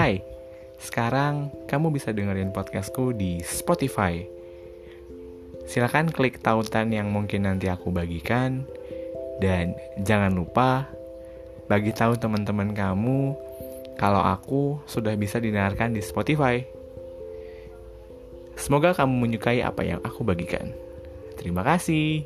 Hai, sekarang kamu bisa dengerin podcastku di Spotify. Silahkan klik tautan yang mungkin nanti aku bagikan. Dan jangan lupa bagi tahu teman-teman kamu kalau aku sudah bisa didengarkan di Spotify. Semoga kamu menyukai apa yang aku bagikan. Terima kasih.